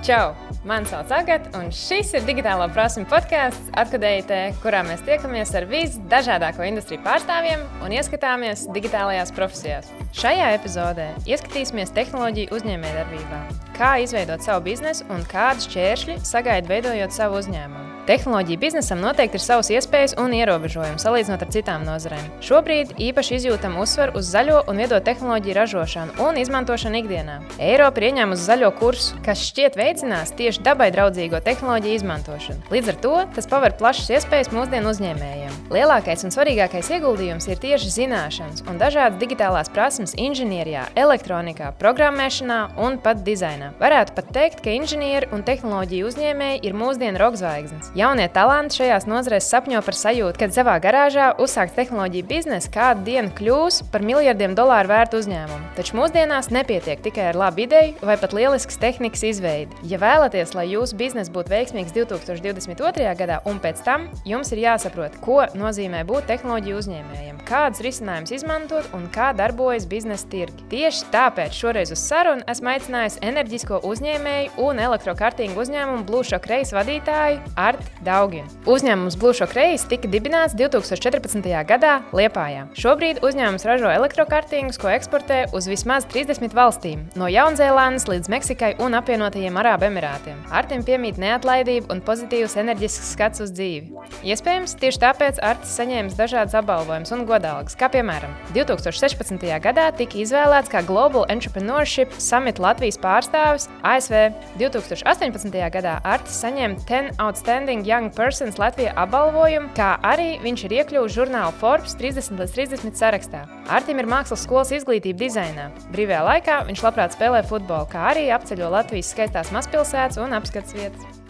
Čau! Mani sauc Agatē, un šis ir digitālo prasmu podkāsts Atkadējotē, kurā mēs tiekamies ar visdažādāko industriju pārstāvjiem un ieskatāmies digitālajās profesijās. Šajā epizodē ieskatīsimies tehnoloģiju uzņēmējdarbībā, kā izveidot savu biznesu un kādas šķēršļi sagaida veidojot savu uzņēmumu. Tehnoloģija biznesam noteikti ir savas iespējas un ierobežojumi salīdzinot ar citām nozarēm. Šobrīd īpaši izjūtam uzsvaru uz zaļo un viedo tehnoloģiju ražošanu un izmantošanu ikdienā. Eiropa ir ieņēmusi zaļo kursu, kas šķiet veicinās tieši dabai draudzīgo tehnoloģiju izmantošanu. Līdz ar to tas paver plašas iespējas mūsdienu uzņēmējiem. Lielākais un svarīgākais ieguldījums ir tieši zināšanas un dažādas digitālās prasmes inženierijā, elektronikā, programmēšanā un pat dizainā. Varētu pat teikt, ka inženieri un tehnoloģiju uzņēmēji ir mūsdienu rokzvaigznes. Jaunie talanti šajās nozarēs sapņo par sajūtu, ka savā garāžā uzsākt tehnoloģiju biznesu kādu dienu kļūs par miljardiem dolāru vērtu uzņēmumu. Taču mūsdienās nepietiek tikai ar labu ideju vai pat lieliskas tehnikas izveidi. Ja vēlaties, lai jūsu biznesa būtu veiksmīgs 2022. gadā un pēc tam, jums ir jāsaprot, ko nozīmē būt tehnoloģiju uzņēmējiem, kādus risinājumus izmantot un kā darbojas biznesa tirgi. Tieši tāpēc šoreiz uz sarunu esmu aicinājis enerģisko uzņēmēju un elektrokartīgu uzņēmumu Blūšo Kreis vadītāju Artu Daugina. Uzņēmums Blušo Kreis tika dibināts 2014. gadā Liepājā. Šobrīd uzņēmums ražo elektrokartīgus, ko eksportē uz vismaz 30 valstīm, no Jaunzēlandes līdz Meksikai un apvienotajiem Arābu Emirātiem. Artim piemīt neatlaidība un pozitīvs enerģisks skats uz dzīvi. Iespējams, tieši tāpēc Artis saņēmis dažādas apbalvojumus un godalgas, kā piemēram 2016. gadā tika izvēlēts kā Global Entrepreneurship Summit Latvijas pārstāvis ASV. 2018. gadā Artis saņēma 10 Outstanding Outstanding Young Persons Latvijā apbalvojumu, kā arī viņš ir iekļuvis žurnāla Forbes 30 līdz 30 sarakstā. Artim ir mākslas skolas izglītība dizainā. Brīvajā laikā viņš labprāt spēlē futbolu, kā arī apceļo Latvijas skaistās mazpilsētas un apskats vietas.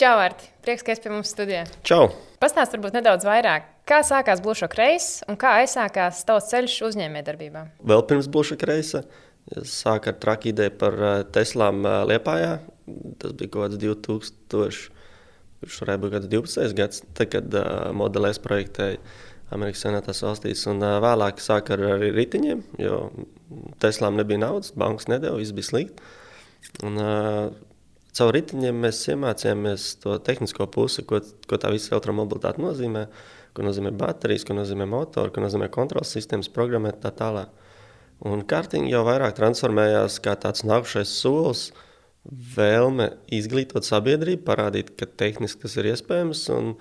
Čau, Arti! Prieks, ka esi pie mums studijā. Čau! Pastāst varbūt nedaudz vairāk. Kā sākās Bluša Kreisa un kā aizsākās tavs ceļš uzņēmējdarbībā? Vēl pirms Bluša Kreisa sāka ar traku ideju par eh, Teslām eh, Liepājā. Tas bija kaut kāds 2000. Kurš varētu būt kāds 12 gads, tad, kad uh, modelēs projektēja Amerikas Savienotās valstīs. Un, uh, vēlāk sāka ar, ar riteņiem, jo Teslām nebija naudas, bankas nedēļa, viss bija slikti. Un, uh, caur riteņiem mēs iemācījāmies to tehnisko pusi, ko, ko tā visa elektromobilitāte nozīmē, ko nozīmē baterijas, ko nozīmē motori, ko nozīmē kontrols sistēmas, programmēt tā tālāk. Un kartiņa jau vairāk transformējās kā tāds nākušais solis, uh, vēlme izglītot sabiedrību, parādīt, ka tehniski tas ir iespējams. Un,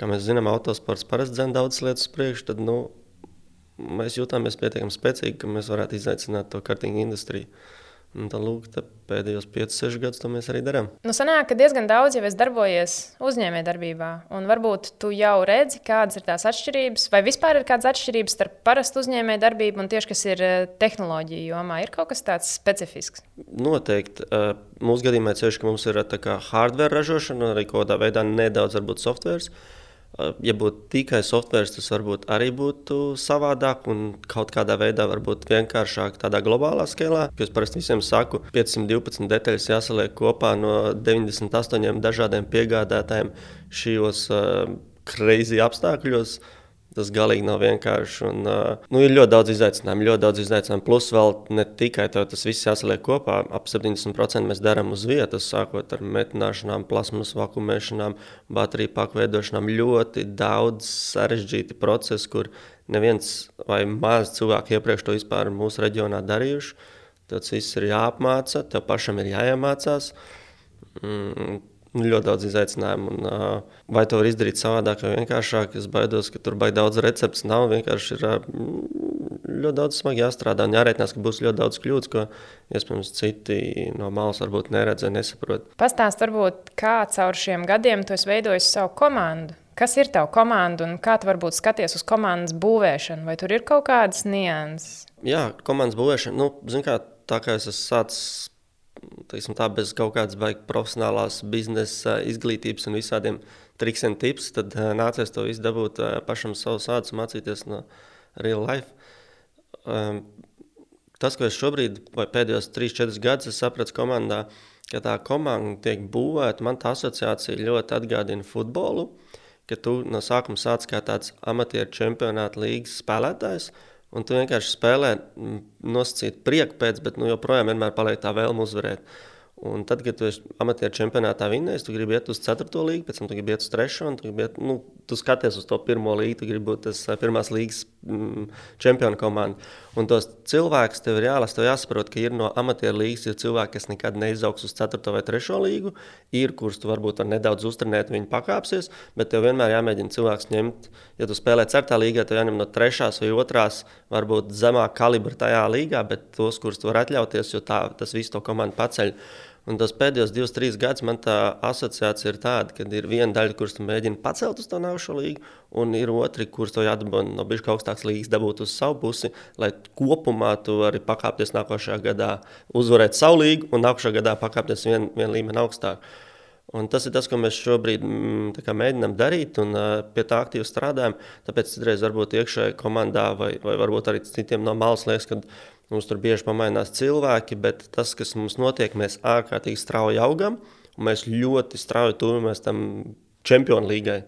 kā mēs zinām, autosports parasti dzēna daudzas lietas priekš, tad nu, mēs jūtāmies pietiekami spēcīgi, ka mēs varētu izaicināt to kartīgu industriju. Un tā lūk, pēdējos 5, 6 gadus to mēs arī darām. Nu, sanāk, ka diezgan daudz jau es darbojies uzņēmējdarbībā. Un varbūt tu jau redzi, kādas ir tās atšķirības, vai vispār ir kādas atšķirības starp parastu uzņēmējdarbību un tieši kas ir eh, tehnoloģija jomā. Ir kaut kas tāds specifisks? Noteikti. Eh, mūsu gadījumā ceļš, ka mums ir eh, hardware ražošana, arī kaut kādā veidā nedaudz varbūt software. Ja būtu tikai software, tas varbūt arī būtu savādāk un kaut kādā veidā varbūt vienkāršāk tādā globālā skalā. Es parasti visiem saku, 512 detaļas jāsaliek kopā no 98 dažādiem piegādātājiem šajos uh, crazy apstākļos. Tas galīgi nav vienkārši. Un, uh, nu, ir ļoti daudz izaicinājumu, ļoti daudz izaicinājumu. Plus, vēl ne tikai tas viss jāsaliek kopā. Ap 70% mēs darām uz vietas, sākot ar metināšanām, plasmas vakumēšanām, bateriju pakveidošanām. Ļoti daudz sarežģīti procesi, kur neviens vai maz cilvēku iepriekš to vispār mūsu reģionā darījuši. Tas viss ir jāapmāca, tev pašam ir jāiemācās. Mm, ļoti daudz izaicinājumu. Un, uh, vai to var izdarīt savādāk vai vienkāršāk? Es baidos, ka tur baigi daudz recepts nav. Vienkārši ir uh, ļoti daudz smagi jāstrādā un jārēķinās, ka būs ļoti daudz kļūdas, ko iespējams citi no malas varbūt neredz vai nesaprot. Pastāst, varbūt kā caur šiem gadiem tu esi veidojis savu komandu. Kas ir tava komanda un kā tu varbūt skaties uz komandas būvēšanu? Vai tur ir kaut kādas nianses? Jā, komandas būvēšana. Nu, kā, tā kā es esmu sācis teiksim, tā, bez kaut kādas profesionālās biznesa izglītības un visādiem trikiem, tips, tad uh, nācies to visu dabūt uh, pašam savus ādus, mācīties no real life. Um, tas, ko es šobrīd, vai pēdējos 3-4 gadus sapratu komandā, ka tā komanda tiek būvēta, man tā asociācija ļoti atgādina futbolu, ka tu no sākuma sāc kā tāds amatieru čempionāta līgas spēlētājs, Un tu vienkārši spēlē, nosacīt prieku pēc, bet nu, joprojām vienmēr paliek tā vēlme uzvarēt. Un tad, kad tu amatieru čempionātā vinnējis, tu gribi iet uz 4. līgu, pēc tam tu gribi iet uz 3. un tu, iet, nu, tu skaties uz to pirmo līgu, tu gribi būt tas pirmās līgas mm, čempionu komanda. Un tos cilvēkus tev ir jālasa, tev jāsaprot, ka ir no amatieru līgas ir cilvēki, kas nekad neizaugs uz 4. vai 3. līgu, ir, kurus tu varbūt var nedaudz uztrenēt, viņi pakāpsies, bet tev vienmēr jāmēģina cilvēks ņemt, ja tu spēlē 4. līgā, tev jāņem no 3. vai 2. varbūt zemāk kalibra tajā līgā, bet tos, kurus tu vari atļauties, jo tā, tas visu to komandu paceļ. Un tos pēdējos divus, trīs gadus man tā asociācija ir tāda, ka ir viena daļa, kuras tu mēģini pacelt uz to nākošo līgu, un ir otra, kuras to jādabūna no bijušas augstākas līgas, dabūt uz savu pusi, lai kopumā tu vari pakāpties nākošajā gadā, uzvarēt savu līgu un nākošajā gadā pakāpties vien, vien līmeni augstāk. Un tas ir tas, ko mēs šobrīd mm, mēģinām darīt, un uh, pie tā aktīvi strādājam. Tāpēc citreiz varbūt iekšēji komandā, vai, vai varbūt arī citiem no malas liekas, ka Mums tur bieži pamainās cilvēki, bet tas, kas mums notiek, mēs ārkārtīgi strauji augam, un mēs ļoti strauji tuvamies tam čempionu līgai.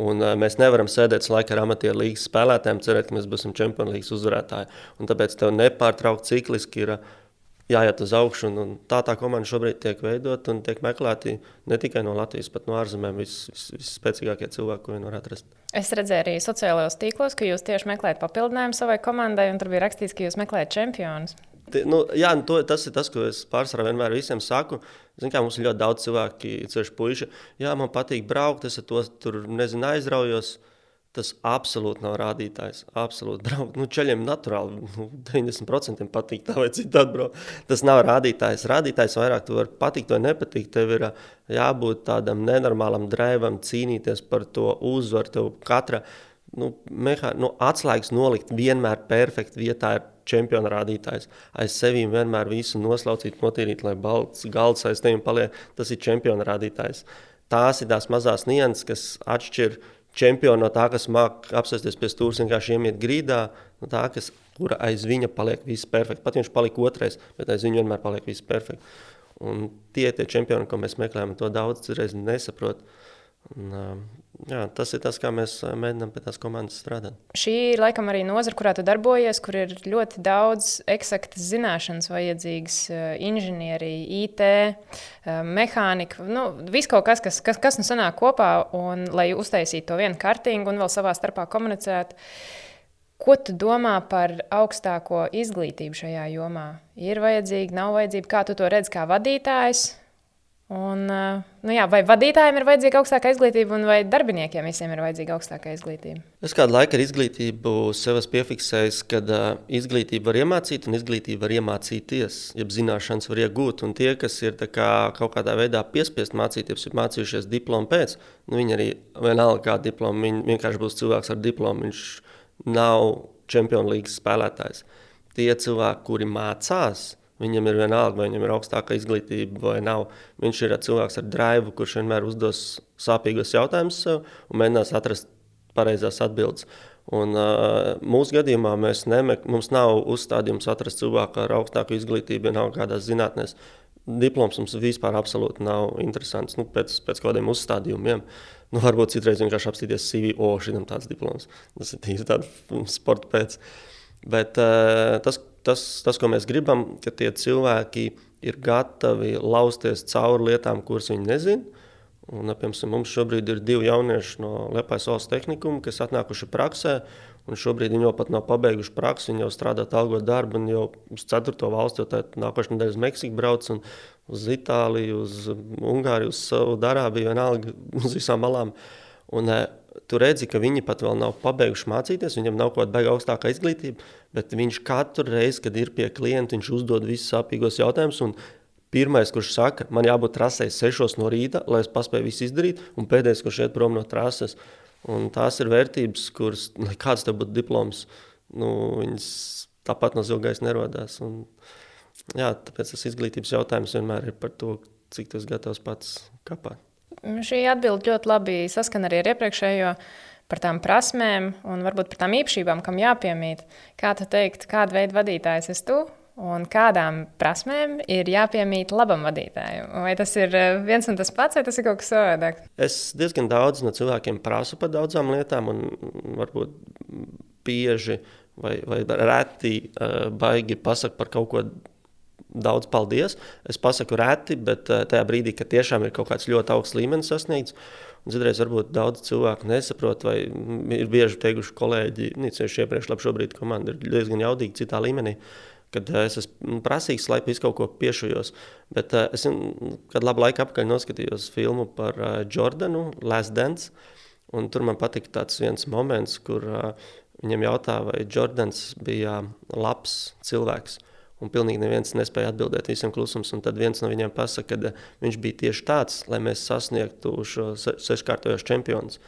Un, uh, mēs nevaram sēdēt laikā ar amatieru līnijas spēlētājiem, cerēt, ka mēs būsim čempionu līnijas uzvarētāji. Un tāpēc tev nepārtraukti cikliski ir jāiet uz augšu. Un, un tā tā komanda šobrīd tiek veidota un tiek meklēti ne tikai no Latvijas, bet no ārzemēm visspēcīgākie vis, vis cilvēki, ko viņi var atrast. Es redzēju arī sociālajos tīklos, ka jūs tieši meklējat papildinājumu savai komandai, un tur bija rakstīts, ka jūs meklējat čempionus. Nu, jā, nu, to, tas ir tas, ko es pārsvarā vienmēr visiem saku. Zin, kā, mums ir ļoti daudz cilvēku, ir puiši. Jā, man patīk braukt, es ar to tur nezinu, aizraujos. Uh, Tas absolūti nav rādītājs. Absolūti braukt. Nu, ceļiem naturāli nu, 90% patīk tā vai citādi braukt. Tas nav rādītājs. Rādītājs vairāk tu vari patikt vai nepatikt. Tev ir jābūt tādam nenormālam drēvam, cīnīties par to uzvaru. Tev katra nu, mehā, nu, atslēgas nolikt vienmēr perfekti vietā ir čempiona rādītājs. Aiz sevis vienmēr visu noslaucīt, notīrīt, lai balts galds aiz tevis paliek. Tas ir čempiona rādītājs. Tās ir tās mazās nianses, kas atšķiras čempionu no tā, kas māca apsēsties pie stūra, vienkārši iemiet grīdā, no tā, kas, kura aiz viņa paliek viss perfekts. Pat viņš palika otrais, bet aiz viņa vienmēr paliek viss perfekts. Un tie ir tie čempioni, ko mēs meklējam, to daudz reizes nesaprot. Un, Jā, tas ir tas, kā mēs mēģinām pie tās komandas strādāt. Šī ir laikam arī nozara, kurā tu darbojies, kur ir ļoti daudz eksaktas zināšanas vajadzīgas. Inženierija, IT, mehānika, nu, viss kaut kas, kas, kas, kas nu sanāk kopā, un lai uztaisītu to vienu kartīgu un vēl savā starpā komunicētu. Ko tu domā par augstāko izglītību šajā jomā? Ir vajadzīga, nav vajadzīga, kā tu to redz kā vadītājs? Un, nu jā, vai vadītājiem ir vajadzīga augstākā izglītība, vai darbiniekiem visiem ir vajadzīga augstākā izglītība? Es kādu laiku ar izglītību sev esmu piefiksējis, ka uh, izglītību var iemācīt, un izglītību var iemācīties, jeb zināšanas var iegūt. Un tie, kas ir kā, kaut kādā veidā piespiest mācīties, ir mācījušies diplomu pēc, nu, viņi arī vienalga kādu diplomu, viņi vienkārši būs cilvēks ar diplomu, viņš nav čempionu līgas spēlētājs. Tie cilvēki, kuri mācās, Viņam ir vienalga, vai viņam ir augstāka izglītība vai nav. Viņš ir cilvēks ar drive, kurš vienmēr uzdos sāpīgos jautājumus sev un mēģinās atrast pareizās atbildes. Un, uh, mūsu gadījumā nemek, mums nav uzstādījums atrast cilvēku ar augstāku izglītību, nav kādās zinātnēs. Diploms mums vispār nav interesants nu, pēc, pēc kādiem uzstādījumiem. Nu, varbūt citreiz vienkārši apstīties CV, o, šim tāds diploms. Tas ir tīri tāds sporta pēc. Bet uh, tas, tas, tas, ko mēs gribam, ka tie cilvēki ir gatavi lausties cauri lietām, kuras viņi nezina. Un, piemēram, mums šobrīd ir divi jaunieši no Liepājas valsts tehnikuma, kas atnākuši praksē. Un šobrīd viņi jau pat nav pabeiguši praksi, viņi jau strādā algot darbu, un jau uz ceturto valsti, jau nākošais nedēļas Meksiku brauc, un uz Itāliju, uz Ungāriju, uz Saudārābiju, vienalga uz visām malām. Un, tu redzi, ka viņi pat vēl nav pabeiguši mācīties, viņam nav kaut kāda beiga augstākā izglītība, bet viņš katru reizi, kad ir pie klienta, viņš uzdod visus sāpīgos jautājumus. Pirmais, kurš saka, man jābūt trasē 6 no rīta, lai es paspēju visu izdarīt, un pēdējais, kurš iet prom no trases. Un tās ir vērtības, kuras, lai kāds tev būtu diploms, nu, viņas tāpat no zilgais nerodās. Un, jā, tāpēc tas izglītības jautājums vienmēr ir par to, cik tas gatavs pats kapāt. Šī atbilde ļoti labi saskan arī ar iepriekšējo par tām prasmēm un varbūt par tām īpašībām, kam jāpiemīt. Kā tu teikt, kāda veida vadītājs esi tu? Un kādām prasmēm ir jāpiemīt labam vadītājam? Vai tas ir eh, viens un tas pats, vai tas ir kaut kas savādāks? Es diezgan daudz no cilvēkiem prasu par daudzām lietām, un varbūt bieži vai, vai reti uh, baigi pasakot par kaut ko daudz paldies. Es pasaku reti, bet uh, tajā brīdī, kad tiešām ir kaut kāds ļoti augsts līmenis sasniegts, un citreiz varbūt daudz cilvēku nesaprot, vai ir bieži teikuši kolēģi, nīcieši iepriekš, labi, šobrīd komanda ir diezgan jaudīga citā līmenī. Kad uh, es esmu prasīgs, lai visu kaut ko piešujos. Bet uh, es, kad labu laiku apakaļ noskatījos filmu par Jordanu, Last Dance, tur man patika tāds viens moments, kur viņam jautā, vai Jordans bija labs cilvēks. Un pilnīgi neviens nespēja atbildēt visam klusums. Un tad viens no viņiem pasaka, ka viņš bija tieši tāds, lai mēs sasniegtu šo seškārtojos čempionus.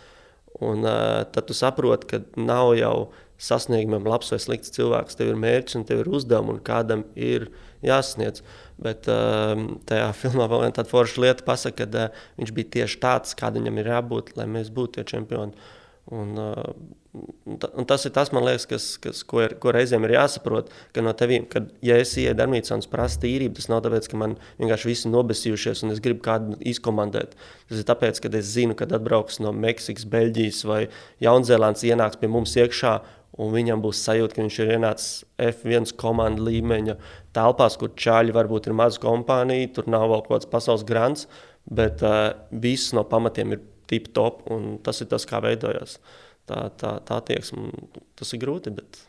Un uh, tad tu saproti, ka nav jau sasniegumam labs vai slikts cilvēks. Tev ir mērķis un tev ir uzdevumi, un kādam ir jāsasniedz. Bet uh, tajā filmā vēl viena tāda forša lieta pasaka, ka uh, viņš bija tieši tāds, kādam viņam ir jābūt, lai mēs būtu tie čempioni. Uh, Un tas ir tas, liekas, kas, kas, ko, ir, ko reizēm ir jāsaprot, ka no tevis, kad ja es ieeju darbnīcā un prasu tīrību, tas nav tāpēc, ka man vienkārši visi nobesījušies un es gribu kādu izkomandēt. Tas ir tāpēc, ka es zinu, kad atbrauks no Meksikas, Beļģijas vai Jaunzēlandes, ienāks pie mums iekšā. Un viņam būs sajūta, ka viņš ir ienācis F1 komandas līmeņa telpās, kur čāļi varbūt ir maza kompānija, tur nav vēl kaut kāds pasaules grants, bet uh, viss no pamatiem ir tip top, un tas ir tas, kā veidojās. Tā, tā, tā attieksme. Tas ir grūti, bet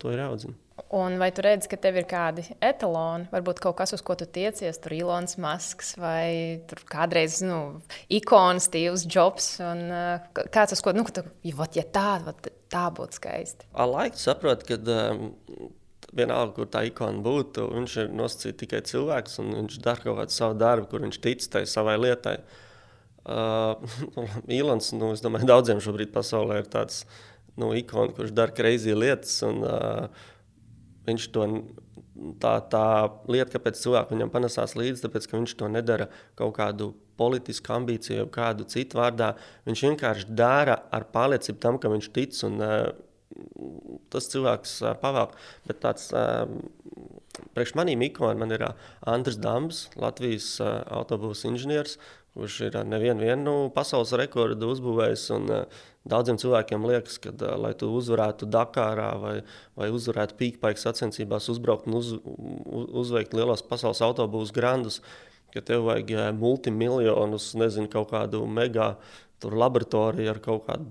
to ir jāaudzina. Un vai tu redzi, ka tev ir kādi etaloni, varbūt kaut kas, uz ko tu tiecies, tur Ilons Masks vai kādreiz nu, ikonas, Steve's Jobs, un uh, kāds uz ko, nu, tu, vat, ja tā, vat, tā būtu skaisti. Ar laiku saprotu, ka um, vienalga, kur tā ikona būtu, viņš ir nosacīts tikai cilvēks, un viņš dara kaut kādu savu darbu, kur viņš tic tai savai lietai. Uh, Uh, Ilans, nu, es domāju, daudziem šobrīd pasaulē ir tāds nu, ikons, kurš dara kreizī lietas. Un, uh, viņš to tā, tā lieta, kāpēc cilvēki viņam panesās līdzi, tāpēc, ka viņš to nedara kaut kādu politisku ambīciju vai kādu citu vārdā. Viņš vienkārši dara ar pārliecību tam, ka viņš tic. Un, uh, tas cilvēks uh, pavēl. Bet tāds, uh, priekš manīm ikona man ir uh, Andris Dambs, Latvijas uh, autobusu inženieris kurš ir nevienu nu, pasaules rekordu uzbūvējis. Un, uh, daudziem cilvēkiem liekas, ka, uh, lai tu uzvarētu Dakarā vai, vai uzvarētu pīkpaikas sacensībās, uzbraukt un uz, uz, uzveikt lielos pasaules autobusu grandus, ka tev vajag uh, multimiljonus, nezinu, kaut kādu mega tur laboratoriju ar kaut kādu.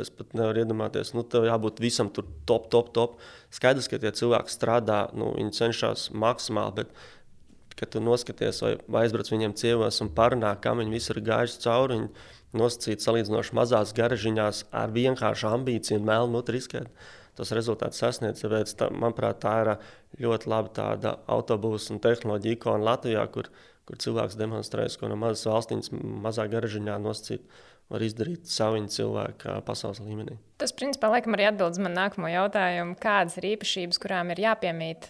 Es pat nevaru iedomāties, nu, tev jābūt visam tur top, top, top. Skaidrs, ka tie cilvēki strādā, nu, viņi cenšas maksimāli, bet kad tu noskaties vai, aizbrauc viņiem ciemos un parunā, kā viņi visi ir gājuši cauri. Viņi nosacīti salīdzinoši mazās garažiņās ar vienkāršu ambīciju un mutu riskēt. Tas rezultāts sasniedz. Tāpēc, tā, manuprāt, tā ir ļoti laba tāda autobusu un tehnoloģija ikona Latvijā, kur, kur cilvēks demonstrēs, ko no mazas valstīm, mazā garažiņā nosacīt var izdarīt savu cilvēku pasaules līmenī. Tas, principā, laikam arī atbild uz manu nākamo jautājumu, kādas ir īpašības, kurām ir jāpiemīt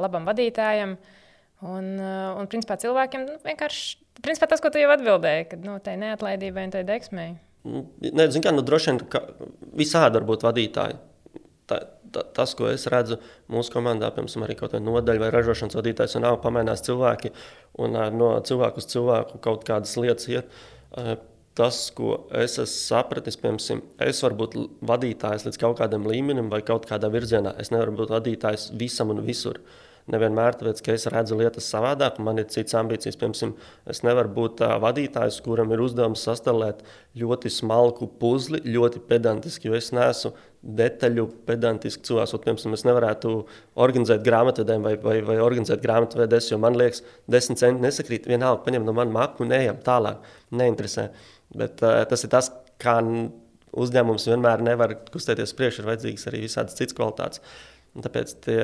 labam vadītājam, uh, Un, uh, un principā, cilvēkiem nu, vienkārši principā, tas, ko tu jau atbildēji, ka nu, tai neatlaidībai un tai deksmei. Nu, nē, zinu, kā, nu, droši vien ka visādi var būt vadītāji. Tā, tā, tas, ko es redzu mūsu komandā, piemēram, arī kaut kāda nodaļa vai ražošanas vadītājs, un nav pamainās cilvēki, un uh, no cilvēku uz cilvēku kaut kādas lietas iet. Uh, tas, ko es esmu sapratis, piemēram, es varu būt vadītājs līdz kaut kādam līmenim vai kaut kādā virzienā. Es nevaru būt vadītājs visam un visur. Uh, nevienmēr tāpēc, ka es redzu lietas savādāk, man ir cits ambīcijas. Piemēram, es nevaru būt tā vadītājs, kuram ir uzdevums sastāvēt ļoti smalku puzli, ļoti pedantiski, jo es neesmu detaļu pedantiski cilvēks. Piemēram, es nevarētu organizēt grāmatvedēm vai, vai, vai organizēt grāmatvedēs, jo man liekas, desmit centi nesakrīt. Vienalga, paņem no manas maku un ejam tālāk. Neinteresē. Bet uh, tas ir tas, kā uzņēmums vienmēr nevar kustēties priekšā, ir vajadzīgas arī visādas citas kvalitātes. Uh, Un tāpēc tie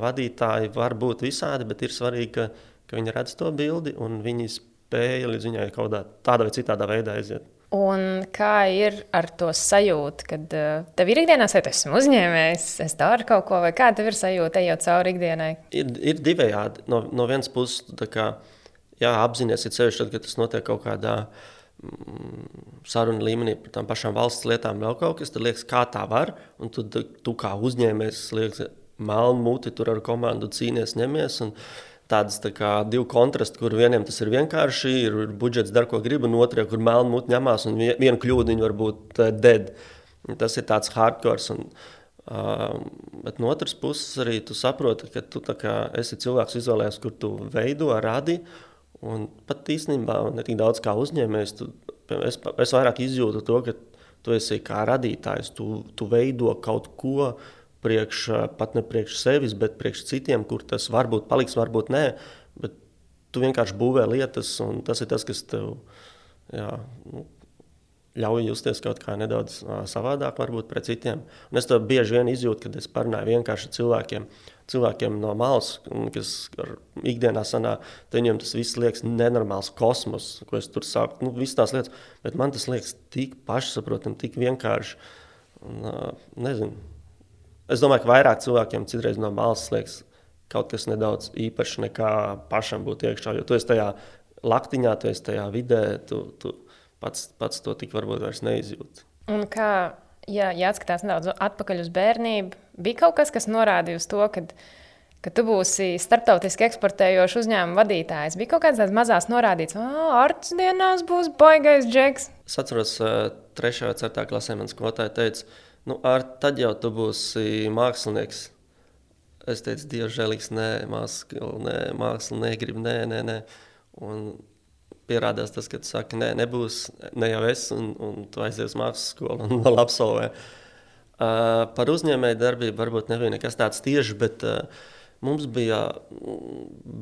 vadītāji var būt visādi, bet ir svarīgi, ka, ka viņi redz to bildi un viņi spēja līdz viņai kaut kādā vai citādā veidā aiziet. Un kā ir ar to sajūtu, kad tev ir ikdienā sajūta, esmu uzņēmējs, es daru kaut ko, vai kā tev ir sajūta, ejot cauri ikdienai? Ir, ir divējādi. No, no vienas puses, kā, jā, apzināties, ir sevišķi, kad tas notiek kaut kādā veidā sarunu līmenī par tām pašām valsts lietām, vēl kaut kas, tad liekas, kā tā var. Un tu, tu kā uzņēmējs, liekas, melnu muti tur ar komandu cīnies, ņemies. Tādas tā kā divi kontrasti, kur vienam tas ir vienkārši, ir, ir budžets, dara, ko grib, un otrajā, kur melnu muti ņemās, un viena kļūda viņa var būt uh, dead. Tas ir tāds hardcore. Un, Uh, bet no otras puses, arī tu saproti, ka tu esi cilvēks izvēlējies, kur tu veido, radi. Un pat īstenībā ne tik daudz kā uzņēmējs, es, es vairāk izjūtu to, ka tu esi kā radītājs, tu, tu veido kaut ko priekš, pat ne priekš sevis, bet priekš citiem, kur tas varbūt paliks, varbūt nē. Bet tu vienkārši būvē lietas, un tas ir tas, kas tev jā, nu, ļauj justies kaut kā nedaudz savādāk, varbūt pret citiem. Un es to bieži vien izjūtu, kad es parunāju vienkārši cilvēkiem, cilvēkiem no malas, kas ikdienā sanāk, viņiem tas viss liekas nenormāls kosmos, ko es tur saku. Nu, visas tās lietas, bet man tas liekas tik pašsaprotami, tik vienkārši. Un, nezinu. Es domāju, ka vairāk cilvēkiem citreiz no malas liekas kaut kas nedaudz īpašs nekā pašam būt iekšā, jo tu esi tajā laktiņā, tu esi tajā vidē. Tu, tu, pats, pats to tik varbūt vairs neizjūt. Un kā, ja, ja atskatās nedaudz atpakaļ uz bērnību, bija kaut kas, kas norādīja uz to, ka, ka tu būsi starptautiski eksportējošs uzņēmuma vadītājs. Bija kaut kāds tāds mazās norādīts, ka Arts dienās būs baigais džeks. Es atceros, 3. vai 4. klasē man skolotāja teica, nu, ar tad jau tu būsi mākslinieks. Es teicu, Dievs, žēlīgs, nē, māksla, nē, māksla negribu, nē, nē, nē. Un pierādās tas, ka tu saki, nē, nebūs ne jau es, un, un tu aizies uz mākslas skolu un vēl absolvē. Uh, par uzņēmēju darbību varbūt nebija nekas tāds tieši, bet uh, mums bija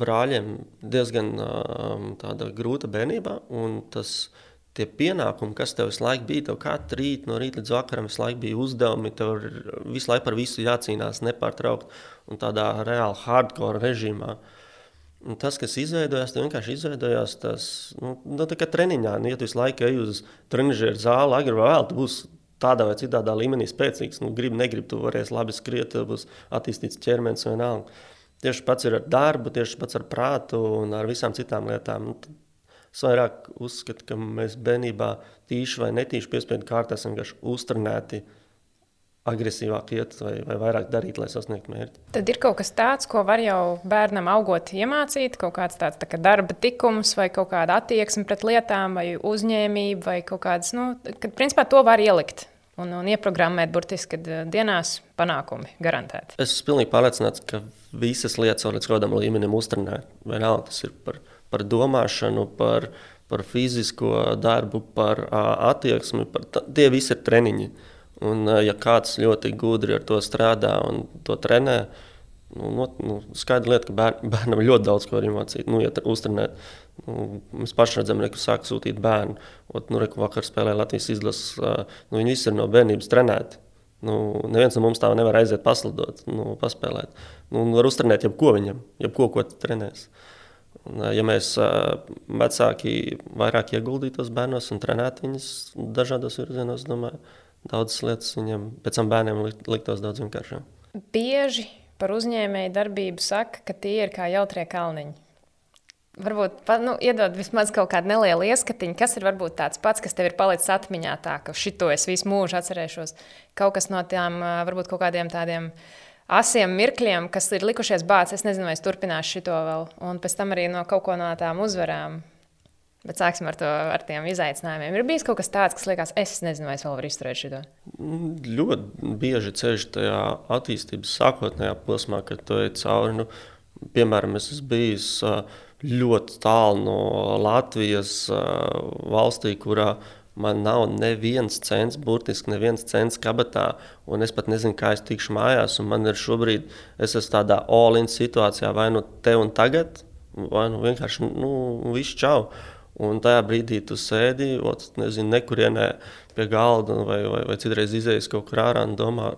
brāļiem diezgan uh, grūta bērnībā. Tas, tie pienākumi, kas tev visu laiku bija, tev katru rītu no rīta līdz vakaram visu laiku bija uzdevumi, tev visu laiku par visu jācīnās nepārtraukt un tādā reāli hardcore režīmā. Uh, Un tas, kas izveidojās, tas vienkārši izveidojās tas, nu, nu, tā kā treniņā. Nu, ja tu visu laiku ej uz trenižera zāli, agri vai vēl, tu būsi tādā vai citā līmenī spēcīgs. Nu, gribi, negribi, tu varēsi labi skriet, būs attīstīts ķermenis vai nav. Tieši pats ir ar darbu, tieši pats ar prātu un ar visām citām lietām. Nu, es vairāk uzskatu, ka mēs bērnībā tīši vai netīši piespiedu kārtā esam vienkārši uztrenēti agresīvāk iet vai, vai vairāk darīt, lai sasniegtu mērķi. Tad ir kaut kas tāds, ko var jau bērnam augot iemācīt, kaut kāds tāds tā kā darba tikums, vai kaut kāda attieksme pret lietām, vai uzņēmība, vai kaut kādas, nu, kad principā to var ielikt. Un, un ieprogrammēt burtiski, kad eh, dienās panākumi garantēti. Es esmu pilnīgi pārliecināts, ka visas lietas var līdz kādam līmenim uztrenēt. Vienalga tas ir par, par domāšanu, par, par fizisko darbu, par attieksmi. Par tie visi ir treniņi. Uh, Un, ja kāds ļoti gudri ar to strādā un to trenē, nu, no, nu, skaidra lieta, ka bērn, bērnam ļoti daudz ko var iemācīt. Nu, ja uztrenēt, nu, mēs paši redzam, ka sāk sūtīt bērnu. Ot, nu, reku vakar spēlēja Latvijas izlases, nu, viņi visi ir no bērnības trenēti. Nu, neviens no mums tā nevar aiziet paslidot, nu, paspēlēt. Nu, var uztrenēt jebko viņam, jebko, ko trenēs. Un, ja mēs vecāki vairāk ieguldītos bērnos un trenētu viņus dažādos virzienos, domāju, daudzas lietas viņiem pēc tam bērniem liktos daudz vienkāršāk. Bieži par uzņēmēju darbību saka, ka tie ir kā jautrie kalniņi. Varbūt nu, iedod vismaz kaut kādu nelielu ieskatiņu, kas ir varbūt tāds pats, kas tev ir palicis atmiņā, tā ka šito es visu mūžu atcerēšos. Kaut kas no tām, varbūt kaut kādiem tādiem asiem mirkļiem, kas ir likušies bācis. Es nezinu, vai es turpināšu šo vēl, un pēc tam arī no kaut ko no tām uzvarām Bet sāksim ar, to, ar tiem izaicinājumiem. Ir bijis kaut kas tāds, kas liekas, es nezinu, vai es vēl varu izturēt šo. Ļoti bieži ceļš tajā attīstības sākotnējā posmā, kad tu ej cauri. Nu, piemēram, es esmu bijis ļoti tālu no Latvijas valstī, kurā man nav neviens cents, burtiski neviens cents kabatā, un es pat nezinu, kā es tikšu mājās. Man ir šobrīd, es esmu tādā all-in situācijā, vai nu te un tagad, vai nu vienkārši nu, viss čau. Un tajā brīdī tu sēdi, ot, nezinu, nekurienē pie galda vai, vai, vai citreiz izējas kaut kur ārā un domā,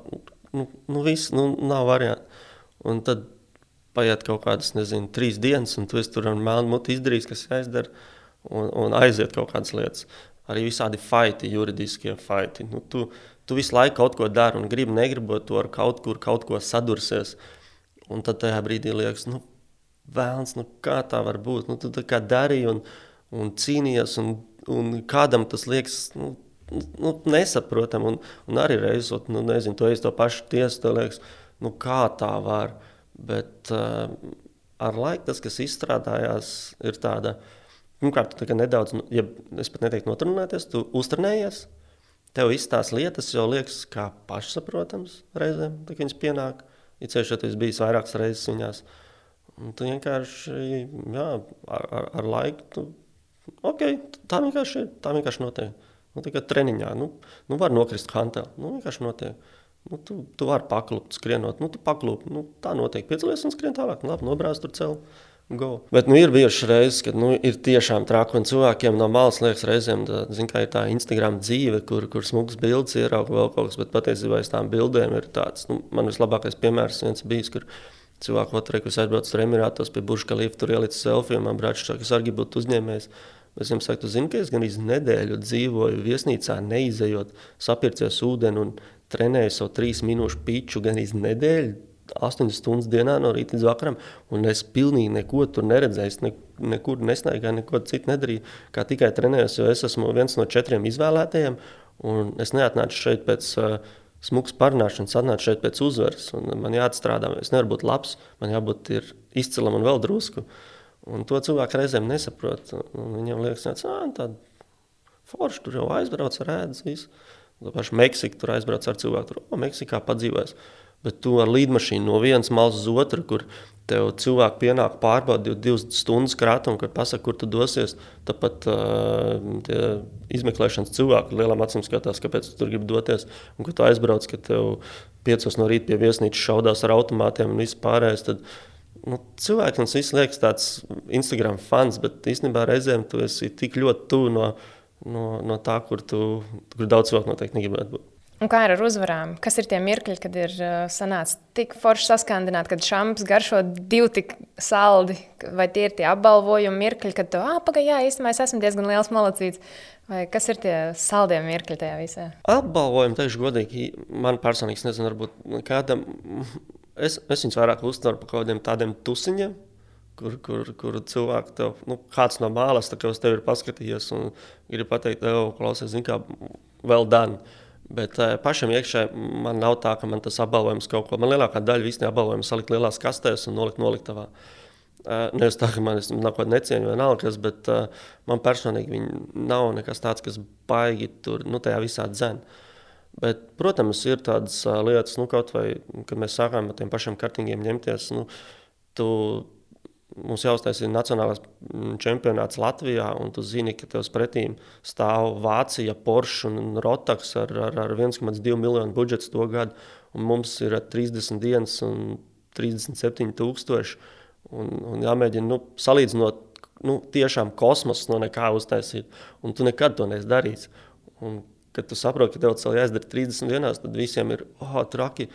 nu, nu viss, nu, nav variantu. Un tad paiet kaut kādas, nezinu, trīs dienas, un tu tur ar melnu muti izdarīsi, kas jāizdara, un, un aiziet kaut kādas lietas. Arī visādi faiti, juridiskie faiti. Nu, tu, tu visu laiku kaut ko dari un gribi, negribot to ar kaut kur kaut ko sadursies. Un tad tajā brīdī liekas, nu, vēlams, nu, kā tā var būt. Nu, tu tā kā darīji. Un, cīnījies, un, un kādam tas liekas nu, nu, nesaprotam. Un, un arī reizes, nu, nezinu, to es to pašu tiesu, to liekas, nu, kā tā var. Bet uh, ar laiku tas, kas izstrādājās, ir tāda, pirmkārt, tā nedaudz, nu, ja es pat neteiktu notrunāties, tu uztrenējies. tev viss tās lietas jau liekas kā pašsaprotams reizēm, kad viņas pienāk. Ir ceļš, ja tu esi bijis vairākas reizes viņās. Un tu vienkārši, jā, ar, ar, ar laiku, okay, tā vienkārši ir, tā vienkārši notiek. Nu, kā treniņā, nu, nu var nokrist hantā, nu, vienkārši notiek. Nu, tu, tu vari paklupt, skrienot, nu, tu paklupt, nu, tā notiek. Piecelies un skrien tālāk, nu, labi, nobrāzt tur celu. Go. Bet nu, ir bijušas reizes, kad nu, ir tiešām traki. Un cilvēkiem no malas liekas, reizēm tā, zin, ir tā Instagram dzīve, kur, kur smugs bildes ierauga vēl kaut kas. Bet patiesībā aiz tām bildēm ir tāds, nu, man vislabākais piemērs viens bijis, kur cilvēku otrē, kas aizbrauc uz Emirātos pie Līfa, tur ielicis selfiju. Man brāčs saka, es arī gribu būt uzņēmējs. Es viņam saku, tu zini, ka es gan nedēļu dzīvoju viesnīcā, neizejot, sapircies ūdeni un trenēju savu trīs minūšu piču gan nedēļu 8 stundas dienā no rīta līdz vakaram, un es pilnīgi neko tur neredzēju. Es ne, nekur nesnaigāju, neko citu nedarīju, kā tikai trenējos, jo es esmu viens no četriem izvēlētajiem, es neatnācu šeit pēc uh, smukas parunāšanas, atnācu šeit pēc uzvaras, un man jāatstrādā. Es nevaru būt labs, man jābūt izcilam un vēl drusku. Un to cilvēku reizēm nesaprot. Viņam liekas, ka tāda forša tur jau aizbrauc ar ēdas visu. Tā paša Meksika tur aizbrauc ar cilvēku, tur, o, Meksikā padzīvēs. Bet tu ar līdmašīnu no vienas malas uz otru, kur tev cilvēki pienāk pārbaudīt divas stundas krātumu, kad pasaka, kur tu dosies. Tāpat uh, izmeklēšanas cilvēki lielām acīm skatās, kāpēc tu tur gribi doties. Un, kad tu aizbrauc, ka tev piecos no rīta pie viesnīcas šaudās ar automātiem un viss pārējais, tad nu, cilvēkiem tas viss liekas tāds Instagram fans, bet īstenībā reizēm tu esi tik ļoti tuvu no, no, no tā, kur, tu, kur daudz cilvēku noteikti negribētu būt. Un kā ar uzvarām? Kas ir tie mirkļi, kad ir uh, sanācis tik forši saskandināt, kad šāpes garšo divi tik saldi, vai tie ir tie apbalvojumi mirkļi, kad tu, ah, pagaidi, jā, īstenībā es esmu diezgan liels malacīts. Vai kas ir tie saldie mirkļi tajā visā? Apbalvojumi, teikšu godīgi, man personīgi, nezinu, varbūt kādam, es, es viņus vairāk uztveru par kaut kādiem tādiem tusiņiem, kur, kur, kur cilvēki tev, nu, kāds no kā uz tevi ir paskatījies un grib pateikt, tev, klausies, zini, kā vēl dan. Bet uh, pašam iekšā man nav tā, ka man tas apbalvojums kaut ko. Man lielākā daļa visiem apbalvojumiem salikt lielās kastēs un nolikt noliktavā. Uh, Nevis tā, ka man ir necieņa vai nav kas, bet uh, man personīgi viņi nav nekas tāds, kas baigi tur, nu, tajā visā dzēn. Bet, protams, ir tādas uh, lietas, nu, kaut vai, kad mēs sākām ar tiem pašiem kartingiem ņemties, nu, tu Mums jāuztaisa nacionālais mm, čempionāts Latvijā, un tu zini, ka tev pretī stāv Vācija, Porsche un Rotaks ar, ar, ar 1,2 miljonu budžetu to gadu. Mums ir 30 dienas un 37 tūkstoši. Un, un jāmēģina nu, salīdzinot, nu, tiešām kosmosu no nekā uztaisīt. Un tu nekad to neesi darījis. Un, kad tu saproti, ka tev tas jāizdara 30 dienās, tad visiem ir oh, traki.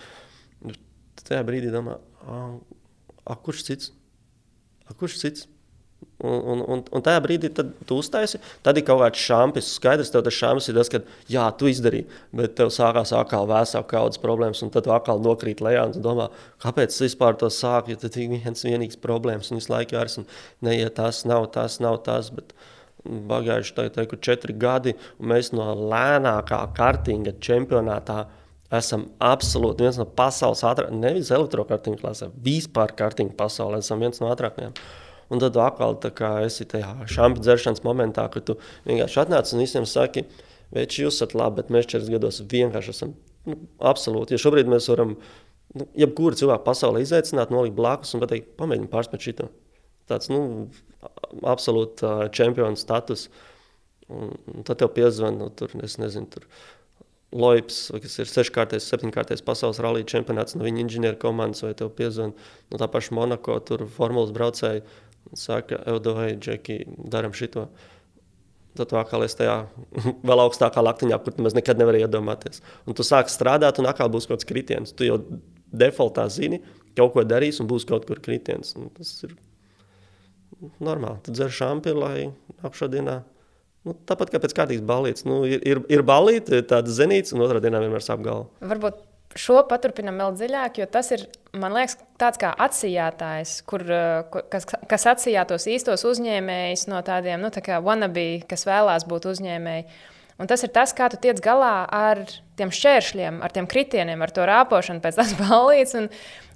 Tajā brīdī domā, ah, kurš cits? Kurš cits? Un, un, un, un tajā brīdī tu uztaisi, tad ir kaut kāds šampis. Skaidrs, tev tas šampis ir tas, ka jā, tu izdarīji, bet tev sākās atkal vēsāk kādas problēmas, un tad tu atkal nokrīt lejā un domā, kāpēc es vispār to sāku, ja tad ir viens vienīgs problēmas un visu laiku un neiet tas, nav tas, nav tas. Bet, Pagājuši tagad, četri gadi, un mēs no lēnākā kartinga čempionātā esam absolūti viens no pasaules ātrākajiem, nevis elektrokartiņu klasē, vispār kartiņu pasaulē esam viens no ātrākajiem. Un tad atkal esi tajā šāpju dzeršanas momentā, kad tu vienkārši atnāc un visiem saki, veči, jūs esat labi, bet mēs četras gados vienkārši esam nu, absolūti. Ja šobrīd mēs varam, nu, jebkuru cilvēku pasaulē izaicināt, nolikt blakus un pateikt, pamēģini pārspēt šito. Tāds, nu, absolūti uh, čempionu status. Un, un tad tev piezvan, nu, tur, nezinu, tur Loips, kas ir seškārtais, septiņkārtais pasaules rallija čempionāts, no viņa inženieru komandas, vai tev piezvanīja no tā paša Monako, tur formulas braucēji, un saka, Eudovai, Džeki, daram šito. Tad tu atkal esi tajā vēl augstākā laktiņā, kur tu nekad nevari iedomāties. Un tu sāc strādāt, un atkal būs kaut kāds kritiens. Tu jau defaultā zini, kaut ko darīs, un būs kaut kur kritiens. Un tas ir normāli. Tu dzer šāpi, lai nākamā dienā Nu, tāpat kā pēc kārtīgas balītes. Nu, ir, ir, ir balīte, tāda zenīta, un otrā dienā vienmēr sāp galva. Varbūt šo paturpinām vēl dziļāk, jo tas ir, man liekas, tāds kā atsijātājs, kur, kas, kas atsijā tos īstos uzņēmējus no tādiem, nu, tā kā wannabe, kas vēlās būt uzņēmēji. Un tas ir tas, kā tu tiec galā ar tiem šķēršļiem, ar tiem kritieniem, ar to rāpošanu pēc tās balītes. Un,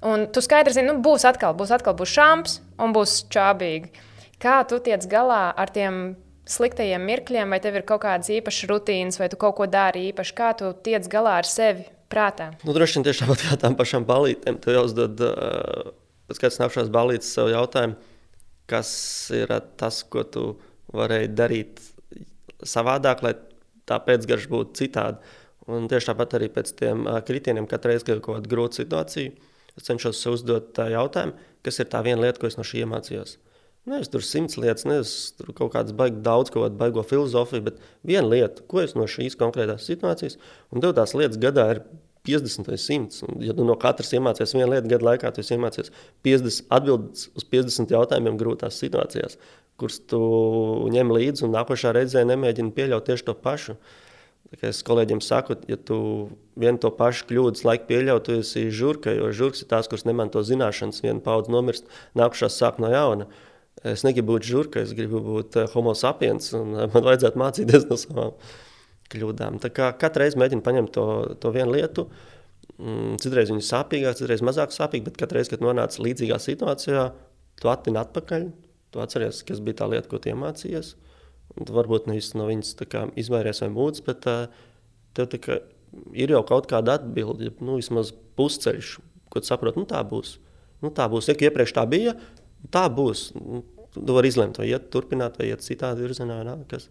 un tu skaidri zini, nu, būs atkal, būs atkal būs šāms un būs čābīgi. Kā tu tiec galā ar tiem sliktajiem mirkļiem, vai tev ir kaut kādas īpašas rutīnas, vai tu kaut ko dari īpaši, kā tu tiec galā ar sevi prātā? Nu, droši vien tieši tāpat kā tām pašām balītēm. Tu jau uzdod, uh, pēc kādas nākšanās balītes, sev jautājumu, kas ir tas, ko tu varēji darīt savādāk, lai tā pēcgarša būtu citāda. Un tieši tāpat arī pēc uh, kritieniem, katru reizi, kad ir kaut kāda grūta situācija, es cenšos uzdot jautājumu, kas ir tā viena lieta, ko es no šī iemācījos. Nevis tur simts lietas, nevis tur kaut kādas baigas daudz, kāda baigo filozofiju, bet viena lieta, ko es no šīs konkrētās situācijas, un tev tās lietas gadā ir 50 vai 100. Un, ja tu no katras iemācies vienu lietu gadu laikā, tad iemācies 50 atbildes uz 50 jautājumiem grūtās situācijās, kurus tu ņem līdzi un nākošā reizē nemēģini pieļaut tieši to pašu. Es kolēģiem saku, ja tu vienu to pašu kļūdas laiku pieļauj, tu esi žurka, jo žurks ir tās, kuras nemanto zināšanas, viena paudze nomirst, nākušās sāk no jauna. Es negribu būt žurka, es gribu būt eh, homo sapiens, un eh, man vajadzētu mācīties no savām kļūdām. Tā kā katru reizi mēģinu paņemt to, to vienu lietu. Mm, citreiz viņa ir sāpīgāka, citreiz mazāk sāpīga, bet katru reizi, kad nonāc līdzīgā situācijā, tu attini atpakaļ, tu atceries, kas bija tā lieta, ko tu iemācījies. Tu varbūt nevis no viņas kā, izvairies vai mūcis, bet uh, tev kā, ir jau kaut kāda atbilde, nu, vismaz pusceļš, ko tu saproti, nu tā būs. Nu, tā būs. Ja iepriekš tā bija, tā būs. Nu, tu vari izlemt, vai iet turpināt, vai iet citādi virzienā. Nā, kas,